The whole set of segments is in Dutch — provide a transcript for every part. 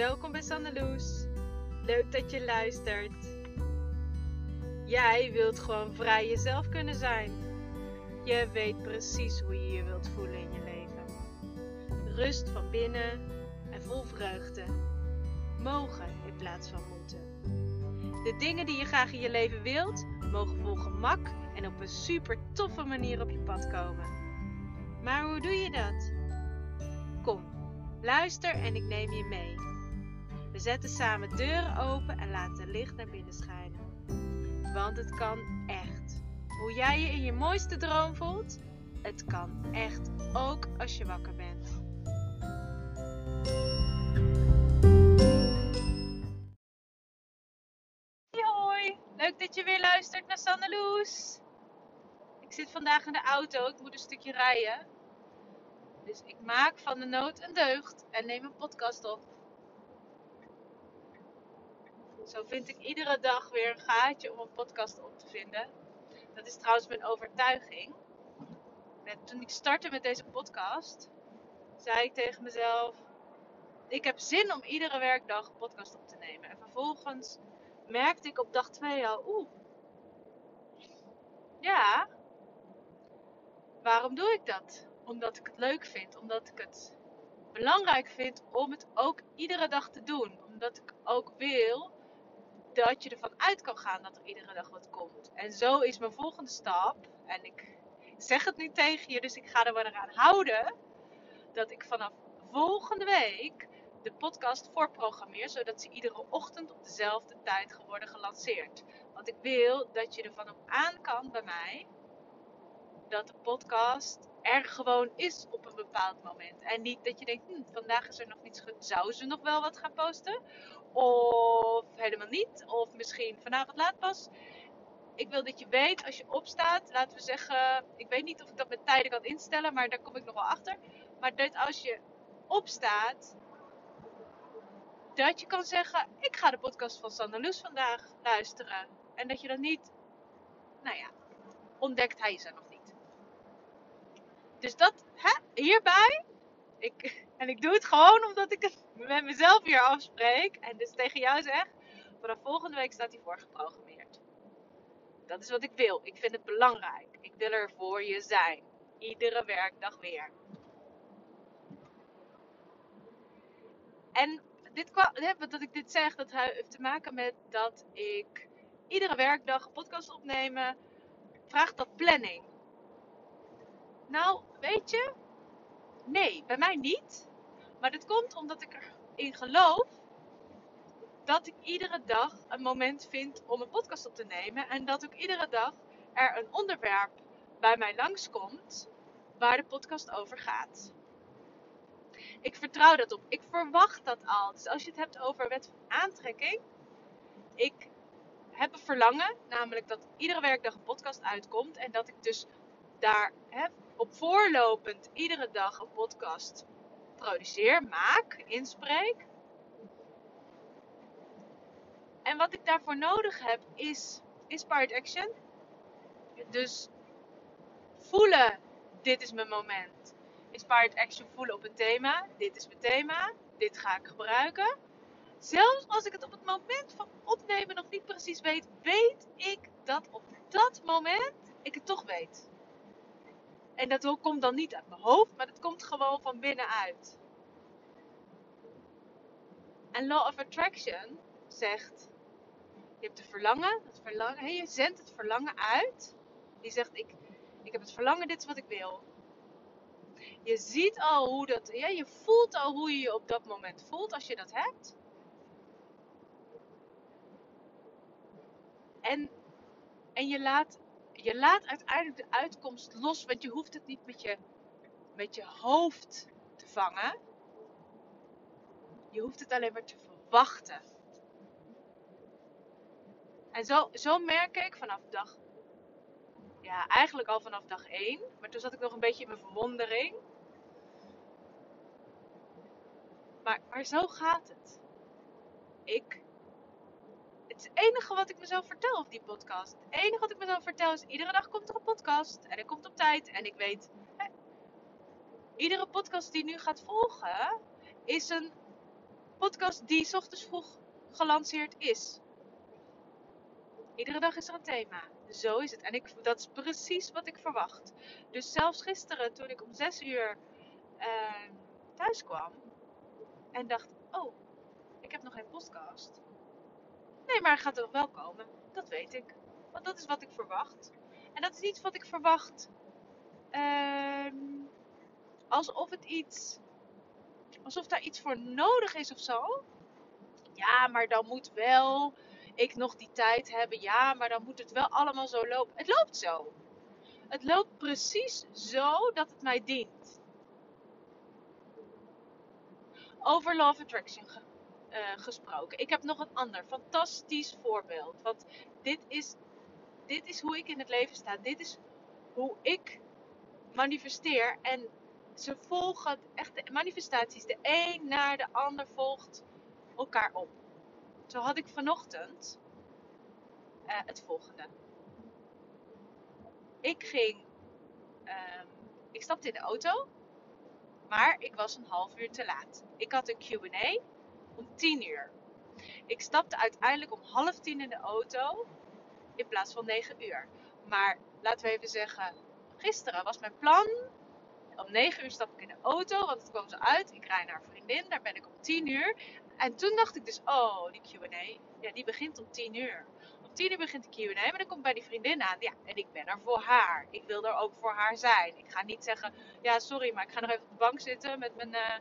Welkom bij Sanneloes. Leuk dat je luistert. Jij wilt gewoon vrij jezelf kunnen zijn. Je weet precies hoe je je wilt voelen in je leven. Rust van binnen en vol vreugde. Mogen in plaats van moeten. De dingen die je graag in je leven wilt, mogen vol gemak en op een super toffe manier op je pad komen. Maar hoe doe je dat? Kom, luister en ik neem je mee. Zetten samen deuren open en laten licht naar binnen schijnen. Want het kan echt. Hoe jij je in je mooiste droom voelt, het kan echt ook als je wakker bent. Hoi, leuk dat je weer luistert naar Sanneloes. Ik zit vandaag in de auto, ik moet een stukje rijden. Dus ik maak van de nood een deugd en neem een podcast op. Zo vind ik iedere dag weer een gaatje om een podcast op te vinden. Dat is trouwens mijn overtuiging. En toen ik startte met deze podcast, zei ik tegen mezelf: Ik heb zin om iedere werkdag een podcast op te nemen. En vervolgens merkte ik op dag 2 al: Oeh, ja, waarom doe ik dat? Omdat ik het leuk vind, omdat ik het belangrijk vind om het ook iedere dag te doen. Omdat ik ook wil dat je ervan uit kan gaan dat er iedere dag wat komt. En zo is mijn volgende stap, en ik zeg het nu tegen je, dus ik ga er wel aan houden, dat ik vanaf volgende week de podcast voorprogrammeer, zodat ze iedere ochtend op dezelfde tijd worden gelanceerd. Want ik wil dat je ervan op aan kan bij mij dat de podcast er gewoon is op een bepaald moment. En niet dat je denkt, hm, vandaag is er nog niets. Zou ze nog wel wat gaan posten? Of helemaal niet. Of misschien vanavond laat pas. Ik wil dat je weet als je opstaat, laten we zeggen, ik weet niet of ik dat met tijden kan instellen, maar daar kom ik nog wel achter. Maar dat als je opstaat, dat je kan zeggen, ik ga de podcast van Sanne Loes vandaag luisteren. En dat je dan niet, nou ja, ontdekt hij is er nog. Dus dat, hè, hierbij, ik, en ik doe het gewoon omdat ik het met mezelf hier afspreek. En dus tegen jou zeg, vanaf volgende week staat hij voorgeprogrammeerd. Dat is wat ik wil. Ik vind het belangrijk. Ik wil er voor je zijn. Iedere werkdag weer. En dit kwam, dat ik dit zeg, dat heeft te maken met dat ik iedere werkdag een podcast opnemen. Vraagt dat planning? Nou, weet je, nee, bij mij niet. Maar dat komt omdat ik erin geloof dat ik iedere dag een moment vind om een podcast op te nemen. En dat ook iedere dag er een onderwerp bij mij langskomt waar de podcast over gaat. Ik vertrouw dat op. Ik verwacht dat al. Dus als je het hebt over wet van aantrekking. Ik heb een verlangen, namelijk dat iedere werkdag een podcast uitkomt. En dat ik dus daar heb op voorlopend iedere dag een podcast produceer, maak, inspreek. En wat ik daarvoor nodig heb is inspired action. Dus voelen, dit is mijn moment. Inspired action voelen op een thema. Dit is mijn thema. Dit ga ik gebruiken. Zelfs als ik het op het moment van opnemen nog niet precies weet, weet ik dat op dat moment ik het toch weet. En dat komt dan niet uit mijn hoofd, maar dat komt gewoon van binnenuit. En Law of Attraction zegt: je hebt het verlangen, het verlangen je zendt het verlangen uit. Die zegt: ik, ik heb het verlangen, dit is wat ik wil. Je ziet al hoe dat, ja, je voelt al hoe je je op dat moment voelt als je dat hebt. En, en je laat je laat uiteindelijk de uitkomst los, want je hoeft het niet met je, met je hoofd te vangen. Je hoeft het alleen maar te verwachten. En zo, zo merk ik vanaf dag, ja, eigenlijk al vanaf dag 1, maar toen zat ik nog een beetje in mijn verwondering. Maar, maar zo gaat het. Ik het enige wat ik mezelf vertel op die podcast. Het enige wat ik mezelf vertel is: iedere dag komt er een podcast. En hij komt op tijd. En ik weet, hè, iedere podcast die nu gaat volgen, is een podcast die 's ochtends vroeg gelanceerd is. Iedere dag is er een thema. Zo is het. En ik, dat is precies wat ik verwacht. Dus zelfs gisteren, toen ik om 6 uur uh, thuis kwam en dacht: Oh, ik heb nog geen podcast. Nee, maar hij gaat er nog wel komen. Dat weet ik. Want dat is wat ik verwacht. En dat is iets wat ik verwacht. Uh, alsof het iets. Alsof daar iets voor nodig is of zo. Ja, maar dan moet wel ik nog die tijd hebben. Ja, maar dan moet het wel allemaal zo lopen. Het loopt zo. Het loopt precies zo dat het mij dient. Over Love Attraction uh, gesproken. Ik heb nog een ander fantastisch voorbeeld. Want dit is, dit is hoe ik in het leven sta. Dit is hoe ik manifesteer. En ze volgen echt de manifestaties. De een naar de ander volgt elkaar op. Zo had ik vanochtend uh, het volgende. Ik ging. Um, ik stapte in de auto. Maar ik was een half uur te laat. Ik had een QA om 10 uur. Ik stapte uiteindelijk om half tien in de auto in plaats van 9 uur. Maar laten we even zeggen, gisteren was mijn plan. Om 9 uur stap ik in de auto, want het kwam zo uit. Ik rij naar een vriendin, daar ben ik om 10 uur. En toen dacht ik dus, oh, die QA, ja, die begint om 10 uur. Om 10 uur begint de QA, maar dan komt bij die vriendin aan. Ja, en ik ben er voor haar. Ik wil er ook voor haar zijn. Ik ga niet zeggen, ja, sorry, maar ik ga nog even op de bank zitten met mijn uh,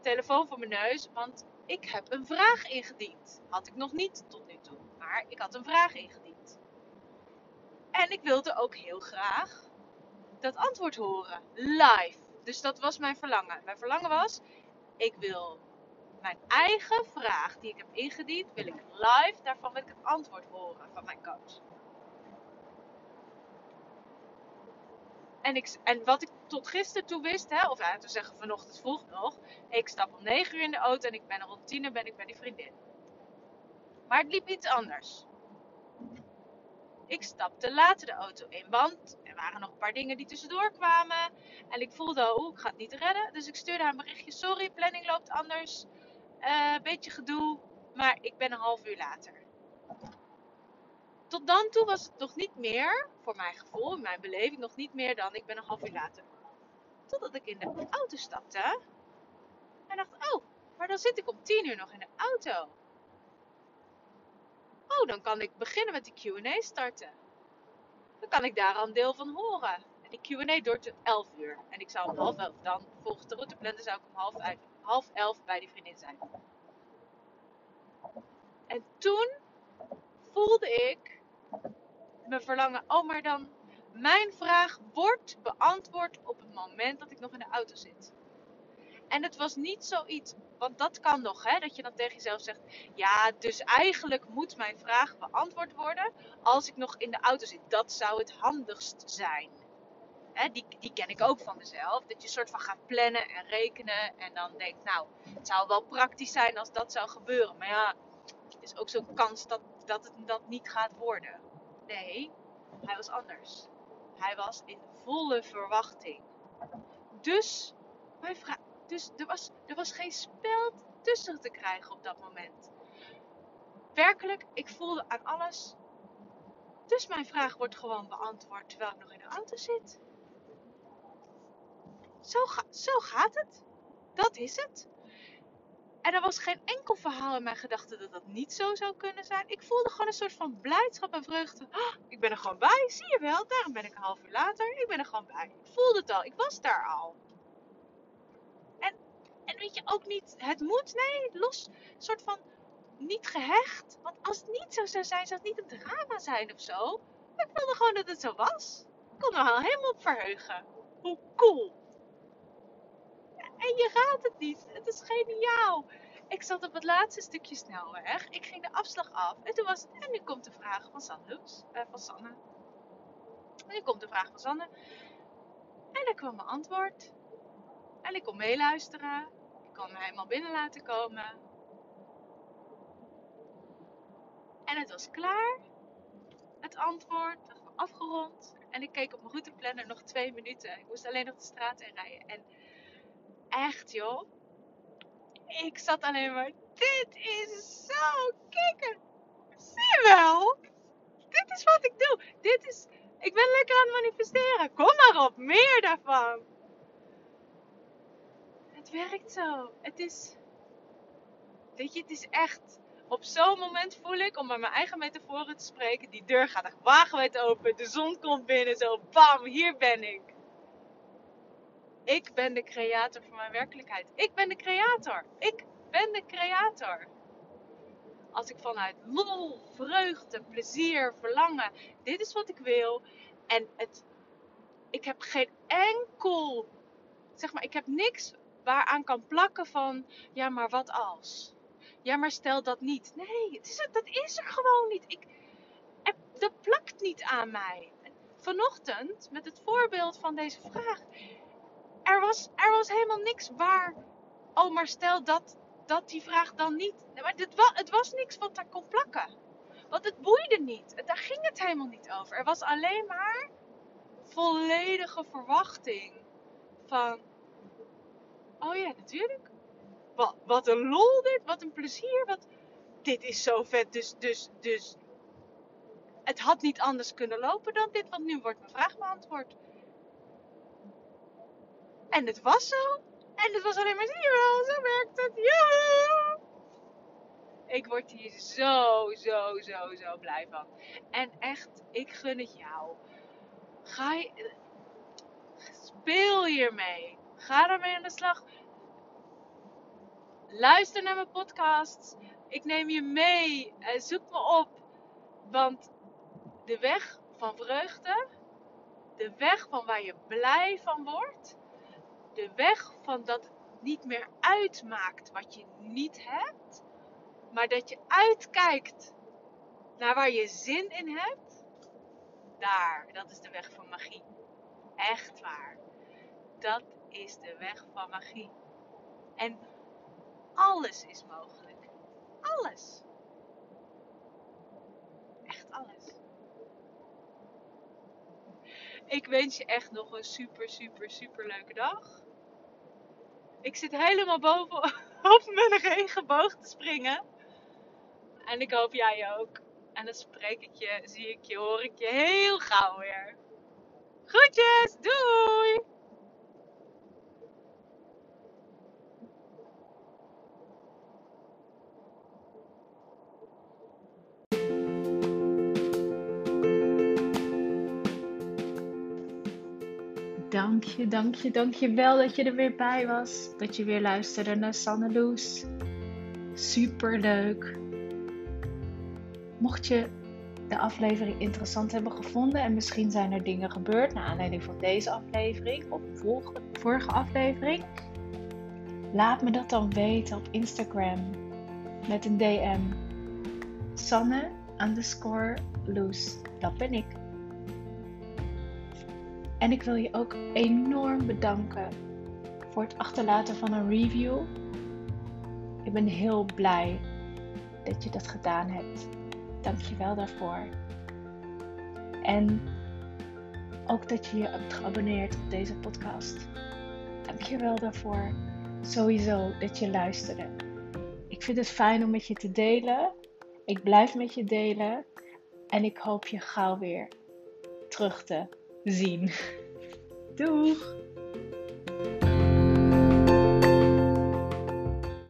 telefoon voor mijn neus. Want ik heb een vraag ingediend. Had ik nog niet tot nu toe, maar ik had een vraag ingediend. En ik wilde ook heel graag dat antwoord horen, live. Dus dat was mijn verlangen. Mijn verlangen was, ik wil mijn eigen vraag die ik heb ingediend, wil ik live, daarvan wil ik het antwoord horen van mijn coach. En, ik, en wat ik tot gisteren toe wist, hè, of ja, te zeggen vanochtend vroeg nog, ik stap om 9 uur in de auto en ik ben rond 10 uur ben ik bij die vriendin. Maar het liep iets anders. Ik stapte later de auto in, want er waren nog een paar dingen die tussendoor kwamen. En ik voelde, oh, ik ga het niet redden. Dus ik stuurde haar een berichtje, sorry, planning loopt anders. Uh, beetje gedoe, maar ik ben een half uur later. Tot dan toe was het nog niet meer, voor mijn gevoel, in mijn beleving, nog niet meer dan ik ben een half uur later. Totdat ik in de auto stapte en dacht, oh, maar dan zit ik om 10 uur nog in de auto. Oh, dan kan ik beginnen met die QA starten. Dan kan ik daar al een deel van horen. En die QA duurt 11 uur. En ik zou om half elf, dan volgens de routeplanner zou ik om half, half elf bij die vriendin zijn. En toen voelde ik mijn verlangen, oh maar dan, mijn vraag wordt beantwoord op het moment dat ik nog in de auto zit. En het was niet zoiets, want dat kan nog, hè, dat je dan tegen jezelf zegt: Ja, dus eigenlijk moet mijn vraag beantwoord worden als ik nog in de auto zit. Dat zou het handigst zijn. Hè, die, die ken ik ook van mezelf. Dat je soort van gaat plannen en rekenen en dan denkt: Nou, het zou wel praktisch zijn als dat zou gebeuren. Maar ja, er is ook zo'n kans dat, dat het dat niet gaat worden. Nee, hij was anders. Hij was in volle verwachting. Dus mijn dus er was, er was geen spel tussen te krijgen op dat moment. Werkelijk, ik voelde aan alles. Dus mijn vraag wordt gewoon beantwoord terwijl ik nog in de auto zit. Zo, zo gaat het. Dat is het. En er was geen enkel verhaal in mijn gedachten dat dat niet zo zou kunnen zijn. Ik voelde gewoon een soort van blijdschap en vreugde. Oh, ik ben er gewoon bij, zie je wel. Daarom ben ik een half uur later. Ik ben er gewoon bij. Ik voelde het al. Ik was daar al. En weet je ook niet, het moet, nee, los, soort van niet gehecht. Want als het niet zo zou zijn, zou het niet een drama zijn of zo. Maar ik wilde gewoon dat het zo was. Ik kon er al helemaal op verheugen. Hoe cool. En je raadt het niet. Het is geniaal. Ik zat op het laatste stukje snelweg. Ik ging de afslag af. En toen was het. En nu komt de vraag van Sanne. Uh, van Sanne. En nu komt de vraag van Sanne. En er kwam mijn antwoord. En ik kon meeluisteren kon me helemaal binnen laten komen. En het was klaar. Het antwoord afgerond. En ik keek op mijn routeplanner nog twee minuten. Ik moest alleen nog de straat in rijden. En echt joh. Ik zat alleen maar, dit is zo kikker. Zie je wel? Dit is wat ik doe. Dit is, ik ben lekker aan het manifesteren. Kom maar op, meer daarvan. Het werkt zo. Het is, weet je, het is echt, op zo'n moment voel ik, om met mijn eigen metaforen te spreken, die deur gaat echt wagenwijd open. De zon komt binnen, zo bam, hier ben ik. Ik ben de creator van mijn werkelijkheid. Ik ben de creator. Ik ben de creator. Als ik vanuit lol, vreugde, plezier, verlangen, dit is wat ik wil. En het, ik heb geen enkel, zeg maar, ik heb niks waaraan kan plakken van, ja maar wat als? Ja maar stel dat niet. Nee, het is, dat is er gewoon niet. Ik, dat plakt niet aan mij. Vanochtend, met het voorbeeld van deze vraag, er was, er was helemaal niks waar. Oh, maar stel dat, dat die vraag dan niet. Maar dit, het was niks wat daar kon plakken. Want het boeide niet. Daar ging het helemaal niet over. Er was alleen maar volledige verwachting van. Oh ja, natuurlijk. Wat, wat een lol dit. Wat een plezier. Wat, dit is zo vet. Dus, dus, dus. Het had niet anders kunnen lopen dan dit. Want nu wordt mijn vraag beantwoord. En het was zo. En het was alleen maar, zie wel, zo werkt het. Ja! Ik word hier zo, zo, zo, zo blij van. En echt, ik gun het jou. Ga je, speel hiermee. Ga ermee aan de slag. Luister naar mijn podcast. Ik neem je mee. Zoek me op. Want de weg van vreugde, de weg van waar je blij van wordt, de weg van dat het niet meer uitmaakt wat je niet hebt, maar dat je uitkijkt naar waar je zin in hebt, daar, dat is de weg van magie. Echt waar. Dat is de weg van magie. En alles is mogelijk. Alles. Echt alles. Ik wens je echt nog een super, super, super leuke dag. Ik zit helemaal bovenop met een regenboog te springen. En ik hoop jij ook. En dan spreek ik je, zie ik je, hoor ik je heel gauw weer. Groetjes, doei! Dank je, dank je, dank je wel dat je er weer bij was. Dat je weer luisterde naar Sanne Loes. Super leuk. Mocht je de aflevering interessant hebben gevonden en misschien zijn er dingen gebeurd naar aanleiding van deze aflevering of de vorige aflevering, laat me dat dan weten op Instagram met een DM. Sanne underscore Loes, dat ben ik. En ik wil je ook enorm bedanken voor het achterlaten van een review. Ik ben heel blij dat je dat gedaan hebt. Dank je wel daarvoor. En ook dat je je hebt geabonneerd op deze podcast. Dank je wel daarvoor. Sowieso dat je luisterde. Ik vind het fijn om met je te delen. Ik blijf met je delen. En ik hoop je gauw weer terug te zien. Doeg!